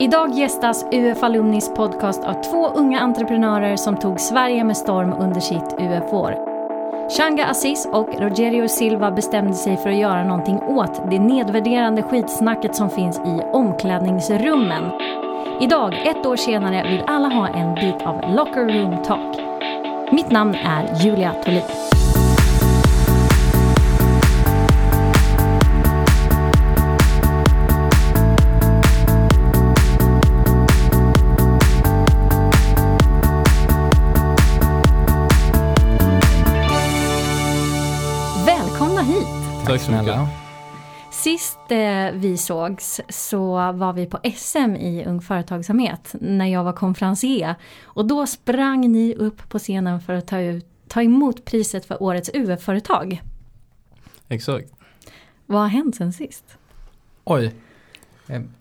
Idag gästas UF Alumnis podcast av två unga entreprenörer som tog Sverige med storm under sitt UF-år. Changa Aziz och Rogerio Silva bestämde sig för att göra någonting åt det nedvärderande skitsnacket som finns i omklädningsrummen. Idag, ett år senare, vill alla ha en bit av locker room talk. Mitt namn är Julia Tolin. Tack så mycket. Sist eh, vi sågs så var vi på SM i Ung Företagsamhet när jag var konferencier. Och då sprang ni upp på scenen för att ta, ut, ta emot priset för årets UF-företag. Exakt. Vad har hänt sen sist? Oj.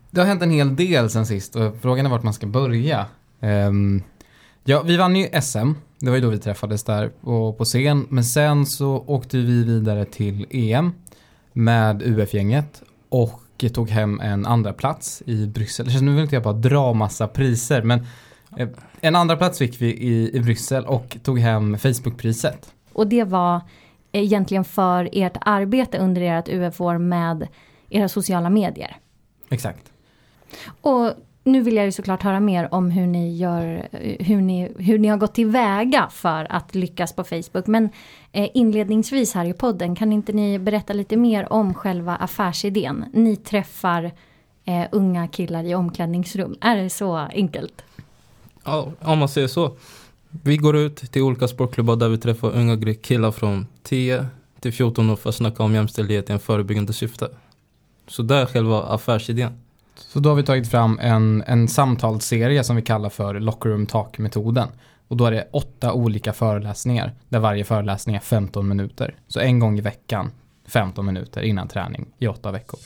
Det har hänt en hel del sen sist och frågan är vart man ska börja. Ja, vi vann ju SM. Det var ju då vi träffades där på, på scen. Men sen så åkte vi vidare till EM med UF-gänget och tog hem en andra plats i Bryssel. Nu vill inte jag bara dra massa priser, men eh, en andra plats fick vi i, i Bryssel och tog hem Facebook-priset. Och det var egentligen för ert arbete under ert UF-år med era sociala medier. Exakt. Och nu vill jag ju såklart höra mer om hur ni, gör, hur ni, hur ni har gått tillväga för att lyckas på Facebook. Men eh, inledningsvis här i podden, kan inte ni berätta lite mer om själva affärsidén? Ni träffar eh, unga killar i omklädningsrum. Är det så enkelt? Ja, om man säger så. Vi går ut till olika sportklubbar där vi träffar unga killar från 10 till 14 år för att snacka om jämställdhet i en förebyggande syfte. Så det är själva affärsidén. Så då har vi tagit fram en, en samtalsserie som vi kallar för Locker Room Talk-metoden. Och då är det åtta olika föreläsningar där varje föreläsning är 15 minuter. Så en gång i veckan 15 minuter innan träning i åtta veckor.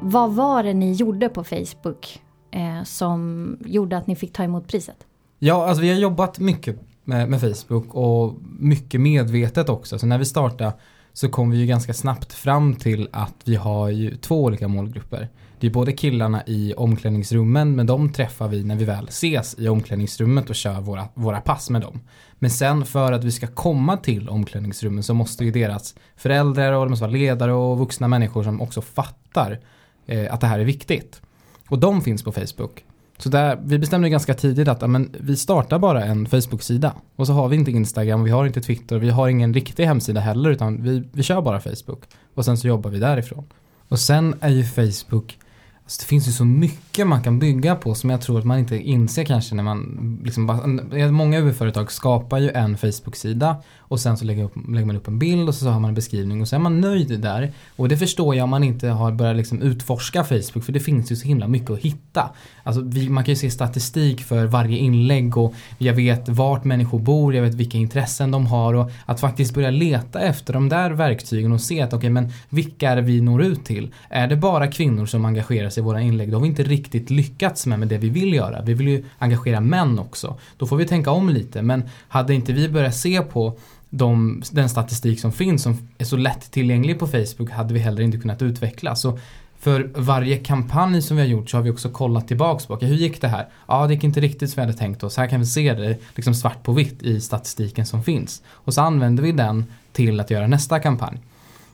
Vad var det ni gjorde på Facebook eh, som gjorde att ni fick ta emot priset? Ja, alltså vi har jobbat mycket med, med Facebook och mycket medvetet också. Så när vi startade så kom vi ju ganska snabbt fram till att vi har ju två olika målgrupper. Det är både killarna i omklädningsrummen, men de träffar vi när vi väl ses i omklädningsrummet och kör våra, våra pass med dem. Men sen för att vi ska komma till omklädningsrummen så måste ju deras föräldrar och de måste vara ledare och vuxna människor som också fattar eh, att det här är viktigt. Och de finns på Facebook. Så där, vi bestämde ganska tidigt att amen, vi startar bara en Facebook-sida. Och så har vi inte Instagram, vi har inte Twitter, vi har ingen riktig hemsida heller utan vi, vi kör bara Facebook. Och sen så jobbar vi därifrån. Och sen är ju Facebook, alltså det finns ju så mycket man kan bygga på som jag tror att man inte inser kanske när man liksom bara, många UF-företag skapar ju en Facebook-sida och sen så lägger, upp, lägger man upp en bild och så har man en beskrivning och så är man nöjd där. Och det förstår jag om man inte har börjat liksom utforska Facebook för det finns ju så himla mycket att hitta. Alltså vi, man kan ju se statistik för varje inlägg och jag vet vart människor bor, jag vet vilka intressen de har och att faktiskt börja leta efter de där verktygen och se att okej okay, men vilka är det vi når ut till? Är det bara kvinnor som engagerar sig i våra inlägg då har vi inte riktigt lyckats med, med det vi vill göra. Vi vill ju engagera män också. Då får vi tänka om lite men hade inte vi börjat se på de, den statistik som finns som är så lätt tillgänglig på Facebook hade vi heller inte kunnat utveckla. Så för varje kampanj som vi har gjort så har vi också kollat tillbaks på, okay, hur gick det här? Ja, det gick inte riktigt som vi hade tänkt oss. Här kan vi se det liksom svart på vitt i statistiken som finns. Och så använder vi den till att göra nästa kampanj.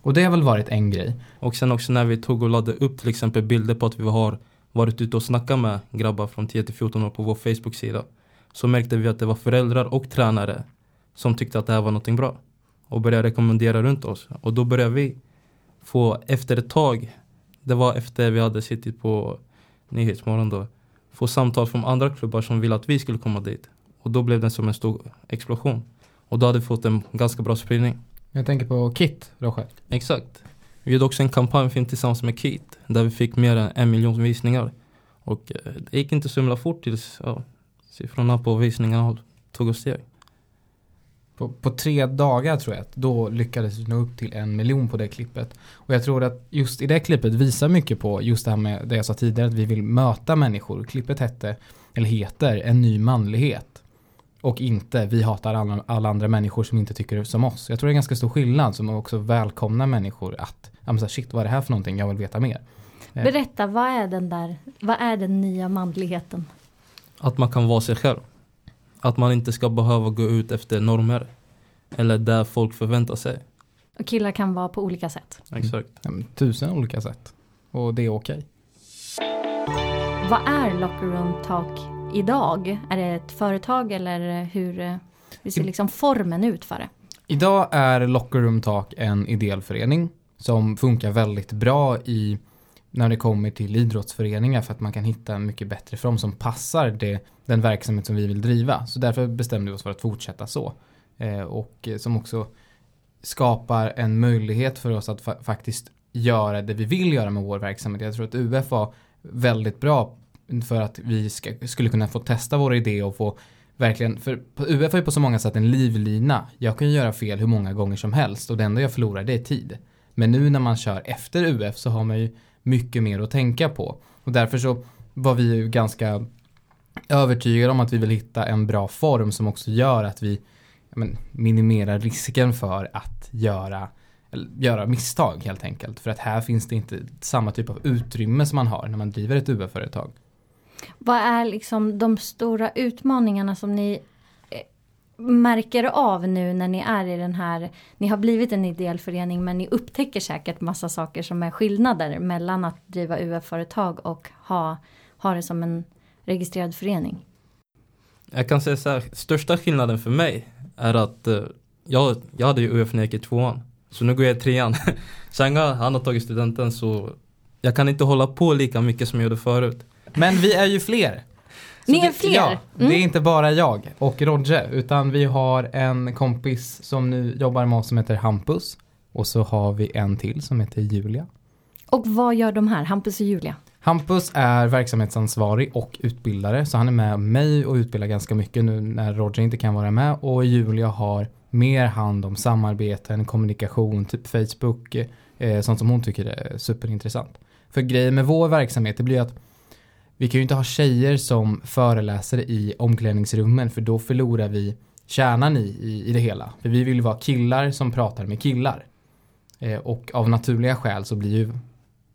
Och det har väl varit en grej. Och sen också när vi tog och lade upp till exempel bilder på att vi har varit ute och snackat med grabbar från 10 till 14 år på vår Facebook-sida. Så märkte vi att det var föräldrar och tränare som tyckte att det här var någonting bra. Och började rekommendera runt oss. Och då började vi få efter ett tag, det var efter vi hade suttit på Nyhetsmorgon då, få samtal från andra klubbar som ville att vi skulle komma dit. Och då blev det som en stor explosion. Och då hade vi fått en ganska bra spridning. Jag tänker på Kit, Roger. Exakt. Vi gjorde också en kampanjfilm tillsammans med Kit där vi fick mer än en miljon visningar. Och eh, det gick inte så himla fort tills ja, siffrorna på visningarna tog oss steg. På, på, tre dagar tror jag då lyckades vi nå upp till en miljon på det klippet. Och jag tror att just i det klippet visar mycket på just det här med det jag sa tidigare att vi vill möta människor. Klippet hette, eller heter, En ny manlighet. Och inte vi hatar alla, alla andra människor som inte tycker som oss. Jag tror det är en ganska stor skillnad som också välkomnar människor att, ja men så här, shit vad är det här för någonting, jag vill veta mer. Eh, Berätta, vad är den där, vad är den nya manligheten? Att man kan vara sig själv. Att man inte ska behöva gå ut efter normer. Eller där folk förväntar sig. Och killar kan vara på olika sätt. Exakt. ja, men tusen olika sätt. Och det är okej. Vad är Locker Room Talk idag? Är det ett företag eller hur, eh, hur ser liksom formen ut för det? Idag är Locker Room Talk en ideell förening som funkar väldigt bra i när det kommer till idrottsföreningar för att man kan hitta en mycket bättre form som passar det, den verksamhet som vi vill driva. Så därför bestämde vi oss för att fortsätta så. Eh, och eh, som också skapar en möjlighet för oss att fa- faktiskt göra det vi vill göra med vår verksamhet. Jag tror att UF var väldigt bra för att vi ska, skulle kunna få testa våra idéer och få verkligen, för UF är ju på så många sätt en livlina. Jag kan ju göra fel hur många gånger som helst och det enda jag förlorar det är tid. Men nu när man kör efter UF så har man ju mycket mer att tänka på. Och därför så var vi ju ganska övertygade om att vi vill hitta en bra form som också gör att vi men, minimerar risken för att göra, eller, göra misstag helt enkelt. För att här finns det inte samma typ av utrymme som man har när man driver ett UF-företag. Vad är liksom de stora utmaningarna som ni eh, märker av nu när ni är i den här, ni har blivit en ideell förening men ni upptäcker säkert massa saker som är skillnader mellan att driva UF-företag och ha, ha det som en registrerad förening. Jag kan säga så här, största skillnaden för mig är att eh, jag, jag hade ju UF när jag gick i tvåan. Så nu går jag i trean. Sen han har tagit studenten så jag kan inte hålla på lika mycket som jag gjorde förut. Men vi är ju fler. Så Ni är det, fler? Ja, Mm. det är inte bara jag och Rodge utan vi har en kompis som nu jobbar med oss som heter Hampus. Och så har vi en till som heter Julia. Och vad gör de här, Hampus och Julia? Hampus är verksamhetsansvarig och utbildare så han är med mig och utbildar ganska mycket nu när Roger inte kan vara med och Julia har mer hand om samarbeten, kommunikation, typ Facebook, eh, sånt som hon tycker är superintressant. För grejen med vår verksamhet det blir att vi kan ju inte ha tjejer som föreläsare i omklädningsrummen för då förlorar vi kärnan i, i, i det hela. För vi vill vara killar som pratar med killar. Eh, och av naturliga skäl så blir ju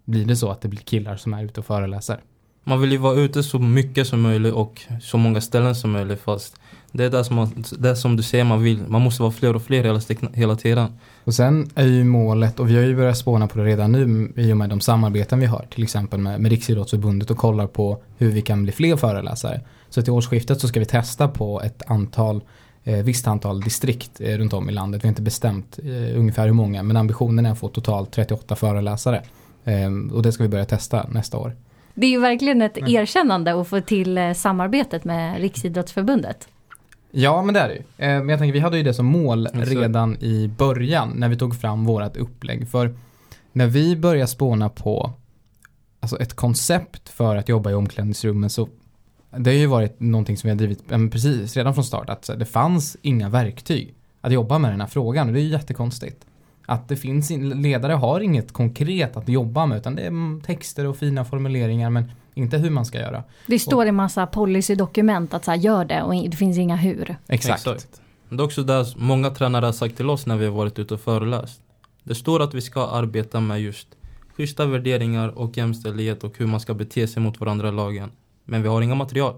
blir det så att det blir killar som är ute och föreläser. Man vill ju vara ute så mycket som möjligt och så många ställen som möjligt fast det är det som, man, det som du säger man vill. Man måste vara fler och fler hela, hela tiden. Och sen är ju målet, och vi har ju börjat spåna på det redan nu i och med de samarbeten vi har, till exempel med, med Riksidrottsförbundet och kollar på hur vi kan bli fler föreläsare. Så till årsskiftet så ska vi testa på ett antal, eh, visst antal distrikt eh, runt om i landet. Vi har inte bestämt eh, ungefär hur många, men ambitionen är att få totalt 38 föreläsare. Eh, och det ska vi börja testa nästa år. Det är ju verkligen ett Mm. erkännande att få till eh, samarbetet med Riksidrottsförbundet. Ja, men det är det ju. Eh, Men jag tänker, vi hade ju det som mål redan i början när vi tog fram vårat upplägg. För när vi började spåna på alltså ett koncept för att jobba i omklädningsrummen så det har ju varit någonting som vi har drivit precis redan från start. Att det fanns inga verktyg att jobba med den här frågan och det är ju jättekonstigt. Att det finns, in- ledare har inget konkret att jobba med utan det är texter och fina formuleringar men inte hur man ska göra. Det står i massa policydokument att så här, gör det och det finns inga hur. Exakt. Det är också det många tränare har sagt till oss när vi har varit ute och föreläst. Det står att vi ska arbeta med just schyssta värderingar och jämställdhet och hur man ska bete sig mot varandra i lagen. Men vi har inga material.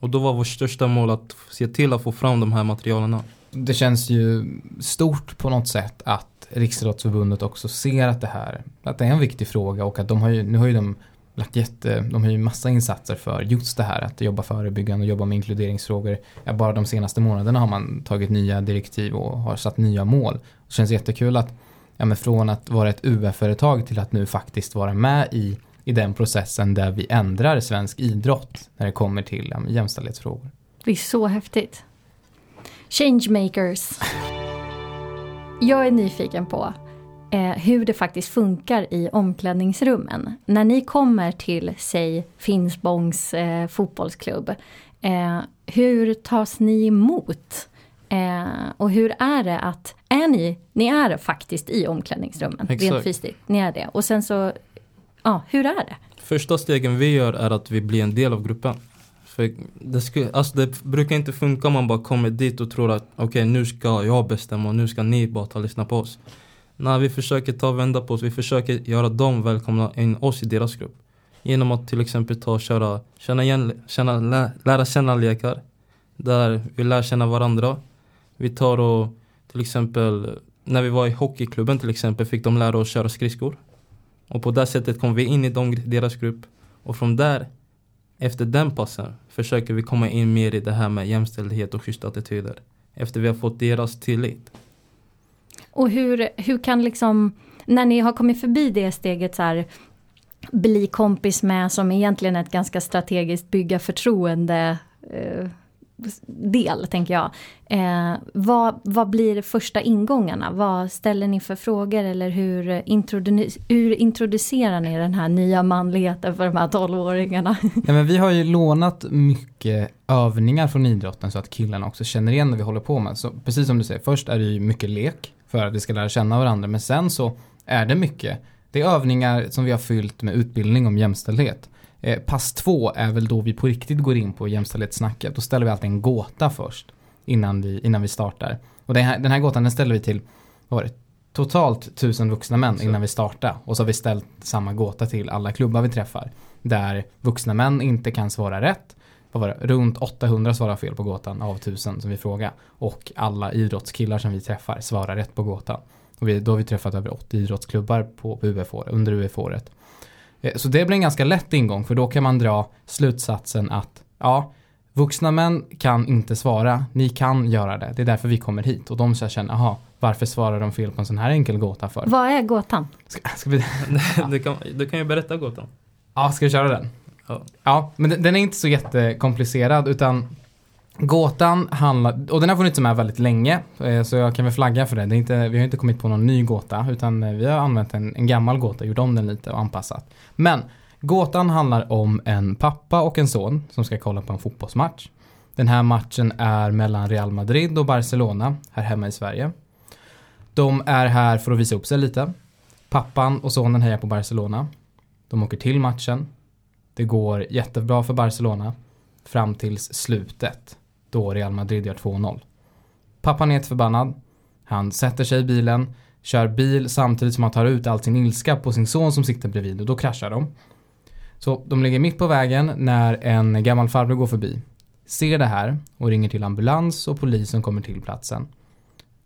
Och då var vårt största mål att se till att få fram de här materialen. Det känns ju stort på något sätt att Riksidrottsförbundet också ser att det här, att det är en viktig fråga och att de har ju, nu har ju de lagt jätte, de har ju massa insatser för just det här att jobba förebyggande och jobba med inkluderingsfrågor. Ja, bara de senaste månaderna har man tagit nya direktiv och har satt nya mål. Det känns jättekul att, ja men från att vara ett UF-företag till att nu faktiskt vara med i, i den processen där vi ändrar svensk idrott när det kommer till ja, jämställdhetsfrågor. Det är så häftigt. Changemakers. Jag är nyfiken på eh, hur det faktiskt funkar i omklädningsrummen. När ni kommer till, säg, Finspångs eh, fotbollsklubb. Eh, hur tas ni emot? Eh, och hur är det att, är ni, ni är faktiskt i omklädningsrummen, rent Exakt. fysiskt, ni är det. Och sen så, ja, hur är det? Första stegen vi gör är att vi blir en del av gruppen. För det, skulle, alltså det brukar inte funka om man bara kommer dit och tror att okej nu ska jag bestämma och nu ska ni bara ta och lyssna på oss. Nej, vi försöker ta vända på oss. Vi försöker göra dem välkomna in oss i deras grupp. Genom att till exempel ta och köra, känna igen, känna, lä, lära känna lekar. Där vi lär känna varandra. Vi tar och till exempel när vi var i hockeyklubben till exempel fick de lära oss köra skridskor. Och på det sättet kom vi in i de, deras grupp. Och från där, efter den passen, försöker vi komma in mer i det här med jämställdhet och schyssta attityder. Efter vi har fått deras tillit. Och hur, hur kan liksom, när ni har kommit förbi det steget så här, bli kompis med som egentligen är ett ganska strategiskt bygga förtroende eh, del, tänker jag. Eh, vad, vad blir första ingångarna? Vad ställer ni för frågor eller hur, introdu hur introducerar ni den här nya manligheten för de här 12-åringarna? Ja, men vi har ju lånat mycket övningar från idrotten så att killarna också känner igen det vi håller på med. Så precis som du säger, först är det ju mycket lek för att vi ska lära känna varandra, men sen så är det mycket. Det är övningar som vi har fyllt med utbildning om jämställdhet. Eh, pass två är väl då vi på riktigt går in på jämställdhetssnacket. Då ställer vi alltid en gåta först innan vi, innan vi startar. Och den här, den här gåtan den ställer vi till, vad var det, totalt tusen vuxna män innan vi startar. Och så har vi ställt samma gåta till alla klubbar vi träffar. Där vuxna män inte kan svara rätt. Vad var det? Runt 800 svarar fel på gåtan av tusen som vi frågar. Och alla idrottskillar som vi träffar svarar rätt på gåtan. Och vi, då har vi träffat över 80 idrottsklubbar på, på UF under UF-året. Eh, så det blir en ganska lätt ingång för då kan man dra slutsatsen att ja, vuxna män kan inte svara, ni kan göra det. Det är därför vi kommer hit och de ska känna, aha, varför svarar de fel på en sån här enkel gåta för? Vad är gåtan? Ska, ska vi... du, kan, du kan ju berätta gåtan. Ja, ska vi köra den? Ja. Men den, den är inte så jättekomplicerad utan Gåtan handlar, och den har funnits med väldigt länge, eh, så jag kan väl flagga för det. det är inte, vi har inte kommit på någon ny gåta, utan eh, vi har använt en, en gammal gåta, gjort om den lite och anpassat. Men gåtan handlar om en pappa och en son som ska kolla på en fotbollsmatch. Den här matchen är mellan Real Madrid och Barcelona här hemma i Sverige. De är här för att visa upp sig lite. Pappan och sonen hejar på Barcelona. De åker till matchen. Det går jättebra för Barcelona fram tills slutet då Real Madrid gör 2-0. Pappan är förbannad. Han sätter sig i bilen, kör bil samtidigt som han tar ut all sin ilska på sin son som sitter bredvid och då kraschar de. Så de ligger mitt på vägen när en gammal farbror går förbi. Ser det här och ringer till ambulans och polisen kommer till platsen.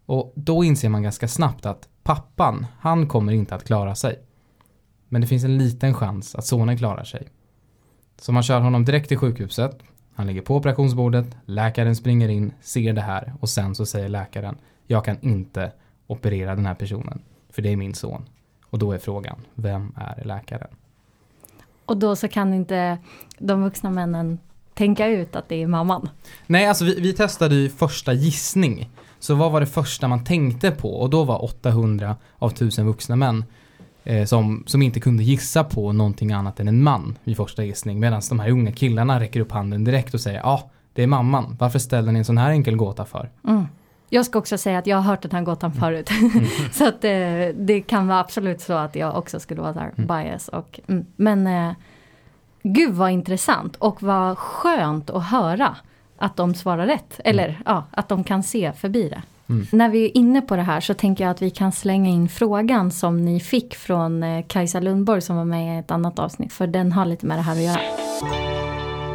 Och då inser man ganska snabbt att pappan, han kommer inte att klara sig. Men det finns en liten chans att sonen klarar sig. Så man kör honom direkt till sjukhuset han ligger på operationsbordet, läkaren springer in, ser det här och sen så säger läkaren jag kan inte operera den här personen för det är min son. Och då är frågan, vem är läkaren? Och då så kan inte de vuxna männen tänka ut att det är mamman? Nej, alltså vi, vi testade ju första gissning. Så vad var det första man tänkte på? Och då var 800 av 1000 vuxna män som, som inte kunde gissa på någonting annat än en man vid första gissning. Medan de här unga killarna räcker upp handen direkt och säger ja, ah, det är mamman. Varför ställer ni en sån här enkel gåta för? Mm. Jag ska också säga att jag har hört den här gåtan mm. förut. Mm. så att eh, det kan vara absolut så att jag också skulle vara där, mm. bias. Och, mm. Men eh, gud vad intressant och vad skönt att höra att de svarar rätt. Eller mm. ja, att de kan se förbi det. Mm. När vi är inne på det här så tänker jag att vi kan slänga in frågan som ni fick från eh, Kajsa Lundborg som var med i ett annat avsnitt. För den har lite med det här att göra.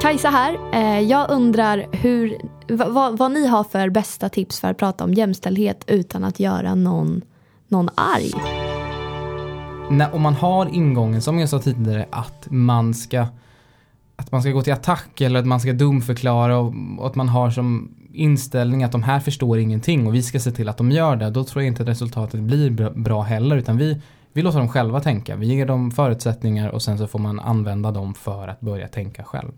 Kajsa här. Eh, jag undrar hur, vad, vad ni har för bästa tips för att prata om jämställdhet utan att göra någon, någon arg. När, om man har ingången, som jag sa tidigare, att man ska att man ska gå till attack eller att man ska dumförklara och, och att man har som inställning att de här förstår ingenting och vi ska se till att de gör det, då tror jag inte att resultatet blir bra heller utan vi, vi låter dem själva tänka. Vi ger dem förutsättningar och sen så får man använda dem för att börja tänka själv.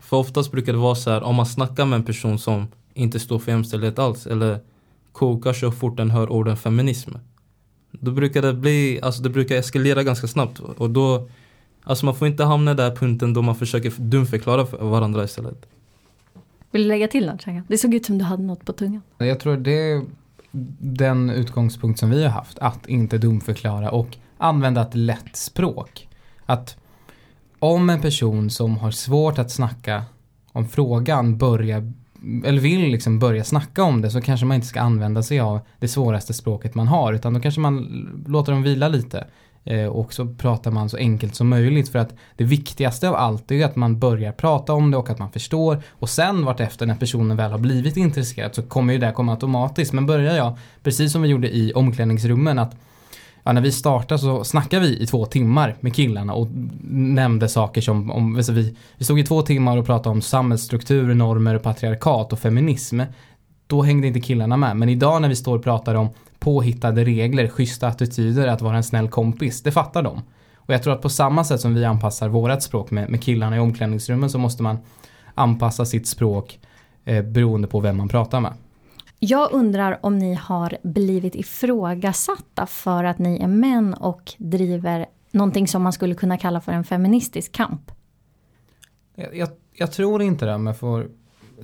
För oftast brukar det vara så här om man snackar med en person som inte står för jämställdhet alls eller kokar så fort den hör orden feminism. Då brukar det bli, alltså det brukar eskalera ganska snabbt och då Alltså man får inte hamna i där punkten då man försöker dumförklara varandra istället. Vill du lägga till något? Det såg ut som du hade något på tungan. Jag tror det är den utgångspunkt som vi har haft. Att inte dumförklara och använda ett lätt språk. Att om en person som har svårt att snacka om frågan börjar eller vill liksom börja snacka om det så kanske man inte ska använda sig av det svåraste språket man har utan då kanske man låter dem vila lite. Eh, och så pratar man så enkelt som möjligt för att det viktigaste av allt är att man börjar prata om det och att man förstår och sen vartefter när personen väl har blivit intresserad så kommer ju det komma automatiskt. Men börjar jag, precis som vi gjorde i omklädningsrummen, att ja, när vi startade så snackade vi i två timmar med killarna och nämnde saker som, om, alltså vi, vi stod i två timmar och pratade om samhällsstruktur, normer, patriarkat och feminism. Då hängde inte killarna med. Men idag när vi står och pratar om påhittade regler, schyssta attityder, att vara en snäll kompis, det fattar de. Och jag tror att på samma sätt som vi anpassar vårat språk med, med killarna i omklädningsrummen så måste man anpassa sitt språk eh, beroende på vem man pratar med. Jag undrar om ni har blivit ifrågasatta för att ni är män och driver någonting som man skulle kunna kalla för en feministisk kamp? Jag, jag, jag tror inte det om jag får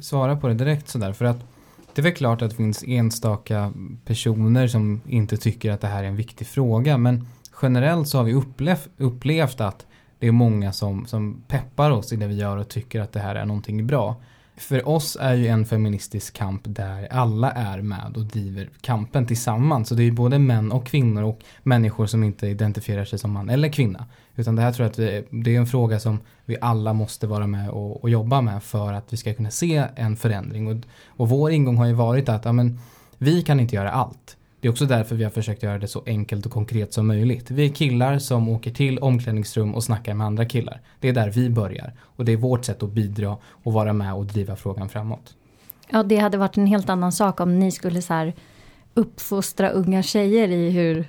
svara på det direkt sådär. För att det är väl klart att det finns enstaka personer som inte tycker att det här är en viktig fråga. Men generellt så har vi upplevt, upplevt att det är många som, som peppar oss i det vi gör och tycker att det här är någonting bra. För oss är ju en feministisk kamp där alla är med och driver kampen tillsammans. Så det är ju både män och kvinnor och människor som inte identifierar sig som man eller kvinna. Utan det här tror jag att vi, det är en fråga som vi alla måste vara med och, och, jobba med för att vi ska kunna se en förändring. Och, och vår ingång har ju varit att ja, men, vi kan inte göra allt. Det är också därför vi har försökt göra det så enkelt och konkret som möjligt. Vi är killar som åker till omklädningsrum och snackar med andra killar. Det är där vi börjar. Och det är vårt sätt att bidra och vara med och driva frågan framåt. Ja, det hade varit en helt annan sak om ni skulle så här uppfostra unga tjejer i hur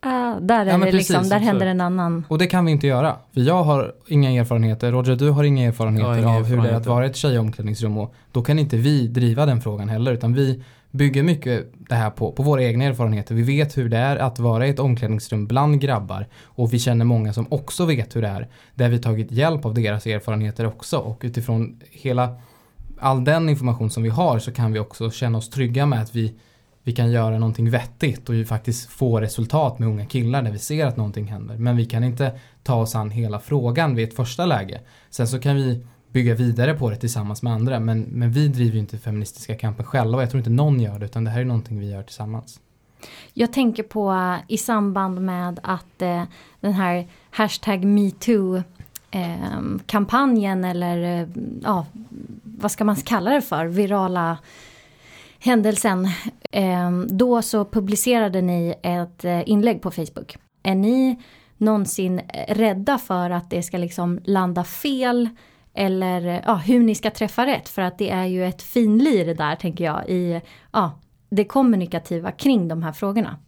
Ah, där är ja, det precis, liksom, där händer en annan. Och det kan vi inte göra. För jag har inga erfarenheter, Roger du har inga erfarenheter inga av hur det är att vara ett tjejomklädningsrum och då kan inte vi driva den frågan heller utan vi bygger mycket det här på, på våra egna erfarenheter. Vi vet hur det är att vara i ett omklädningsrum bland grabbar och vi känner många som också vet hur det är. Där vi tagit hjälp av deras erfarenheter också och utifrån hela all den information som vi har så kan vi också känna oss trygga med att vi, vi kan göra någonting vettigt och vi faktiskt få resultat med unga killar där vi ser att någonting händer. Men vi kan inte ta oss an hela frågan vid ett första läge. Sen så kan vi bygga vidare på det tillsammans med andra. Men, men vi driver ju inte feministiska kampen själva. Jag tror inte någon gör det utan det här är någonting vi gör tillsammans. Jag tänker på eh, i samband med att eh, den här hashtag metoo eh, kampanjen eller eh, ja, vad ska man kalla det för, virala händelsen. Ehm, då så publicerade ni ett eh, inlägg på Facebook. Är ni någonsin rädda för att det ska liksom landa fel eller ja, hur ni ska träffa rätt för att det är ju ett finlir där tänker jag i ja, det kommunikativa kring de här frågorna.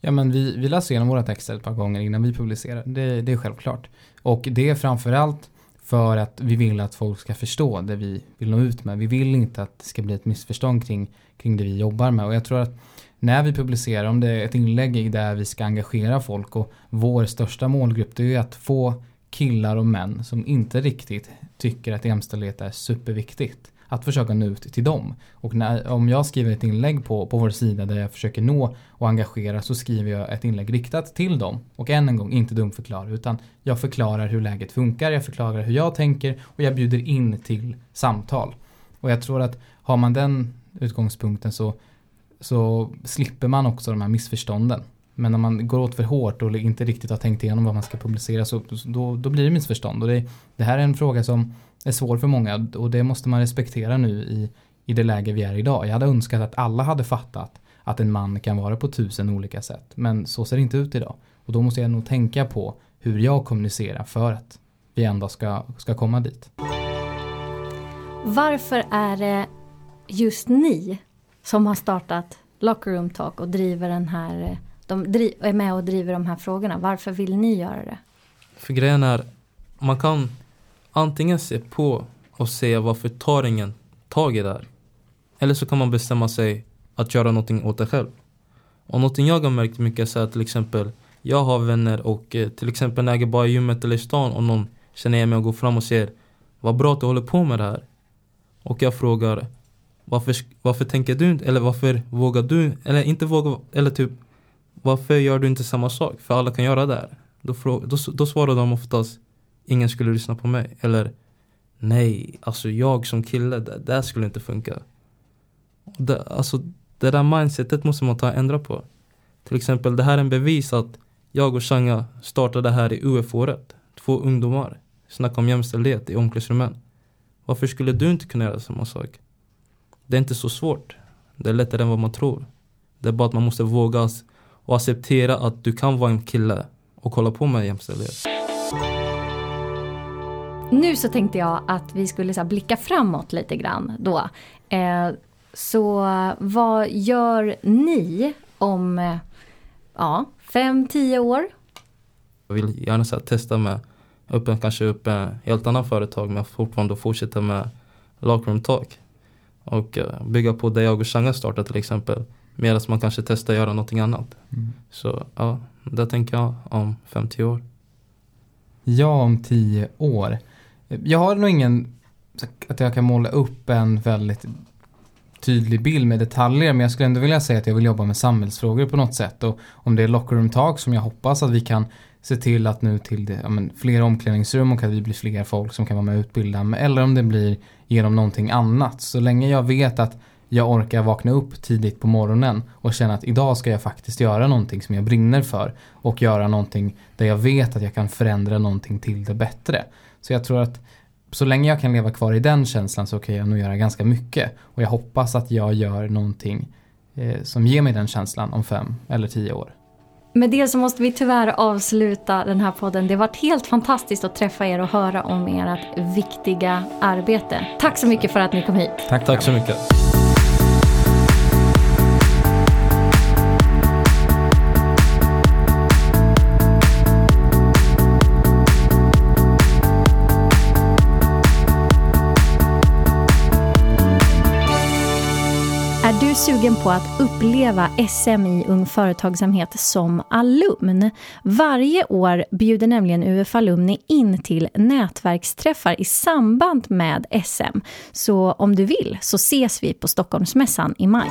Ja men vi, vi läser igenom våra texter ett par gånger innan vi publicerar. Det, det är självklart. Och det är framförallt för att vi vill att folk ska förstå det vi vill nå ut med. Vi vill inte att det ska bli ett missförstånd kring, kring det vi jobbar med. Och jag tror att när vi publicerar, om det är ett inlägg där vi ska engagera folk och vår största målgrupp det är att få killar och män som inte riktigt tycker att jämställdhet är superviktigt. Att försöka nå ut till dem. Och när, om jag skriver ett inlägg på, på vår sida där jag försöker nå och engagera så skriver jag ett inlägg riktat till dem. Och än en gång, inte dumförklara utan jag förklarar hur läget funkar, jag förklarar hur jag tänker och jag bjuder in till samtal. Och jag tror att har man den utgångspunkten så, så slipper man också de här missförstånden. Men när man går åt för hårt och inte riktigt har tänkt igenom vad man ska publicera så då, då blir det missförstånd. Och det, det här är en fråga som är svår för många och det måste man respektera nu i, i det läge vi är idag. Jag hade önskat att alla hade fattat att en man kan vara på tusen olika sätt. Men så ser det inte ut idag. Och då måste jag nog tänka på hur jag kommunicerar för att vi ändå ska, ska komma dit. Varför är det just ni som har startat Locker Room Talk och driver den här eh, de är med och driver de här frågorna. Varför vill ni göra det? För grejen är, man kan antingen se på och se varför tar ingen tag i det här. Eller så kan man bestämma sig att göra någonting åt det själv. Och någonting jag har märkt mycket är att till exempel jag har vänner och eh, till exempel när jag bara i gymmet eller i stan och någon känner igen mig och går fram och säger Vad bra att du håller på med det här. Och jag frågar varför, varför tänker du inte, eller varför vågar du, eller inte vågar eller typ varför gör du inte samma sak? För alla kan göra det här. Då, då, då svarar de oftast ingen skulle lyssna på mig. Eller Nej, alltså jag som kille, det där skulle inte funka. Det, alltså det där mindsetet måste man ta och ändra på. Till exempel, det här är en bevis att jag och Changa startade här i UF-året. Två ungdomar. Snacka om jämställdhet i omklädningsrummen. Varför skulle du inte kunna göra samma sak? Det är inte så svårt. Det är lättare än vad man tror. Det är bara att man måste våga och acceptera att du kan vara en kille och hålla på med jämställdhet. Nu så tänkte jag att vi skulle så blicka framåt lite grann då. Eh, så vad gör ni om eh, ja, fem, tio år? Jag vill gärna så testa med öppna kanske upp en helt annan företag men fortfarande fortsätta med Lockroom Talk. Och uh, bygga på det jag och Shanga startade till exempel. Medan man kanske testar göra någonting annat. Mm. Så ja, det tänker jag om 50 år. Ja, om 10 år. Jag har nog ingen, att jag kan måla upp en väldigt tydlig bild med detaljer men jag skulle ändå vilja säga att jag vill jobba med samhällsfrågor på något sätt och om det är locker talk som jag hoppas att vi kan se till att nu till det, ja, men, fler omklädningsrum och att vi blir fler folk som kan vara med och utbilda eller om det blir genom någonting annat. Så länge jag vet att jag orkar vakna upp tidigt på morgonen och känna att idag ska jag faktiskt göra någonting som jag brinner för och göra någonting där jag vet att jag kan förändra någonting till det bättre. Så jag tror att så länge jag kan leva kvar i den känslan så kan jag nog göra ganska mycket. Och jag hoppas att jag gör någonting eh, som ger mig den känslan om fem eller tio år. Med det så måste vi tyvärr avsluta den här podden. Det har varit helt fantastiskt att träffa er och höra om ert viktiga arbete. Tack så mycket för att ni kom hit. Tack, tack så mycket. Sugen på att uppleva SM i Ung Företagsamhet som alumn? Varje år bjuder nämligen UF Alumni in till nätverksträffar i samband med SM. Så om du vill så ses vi på Stockholmsmässan i maj.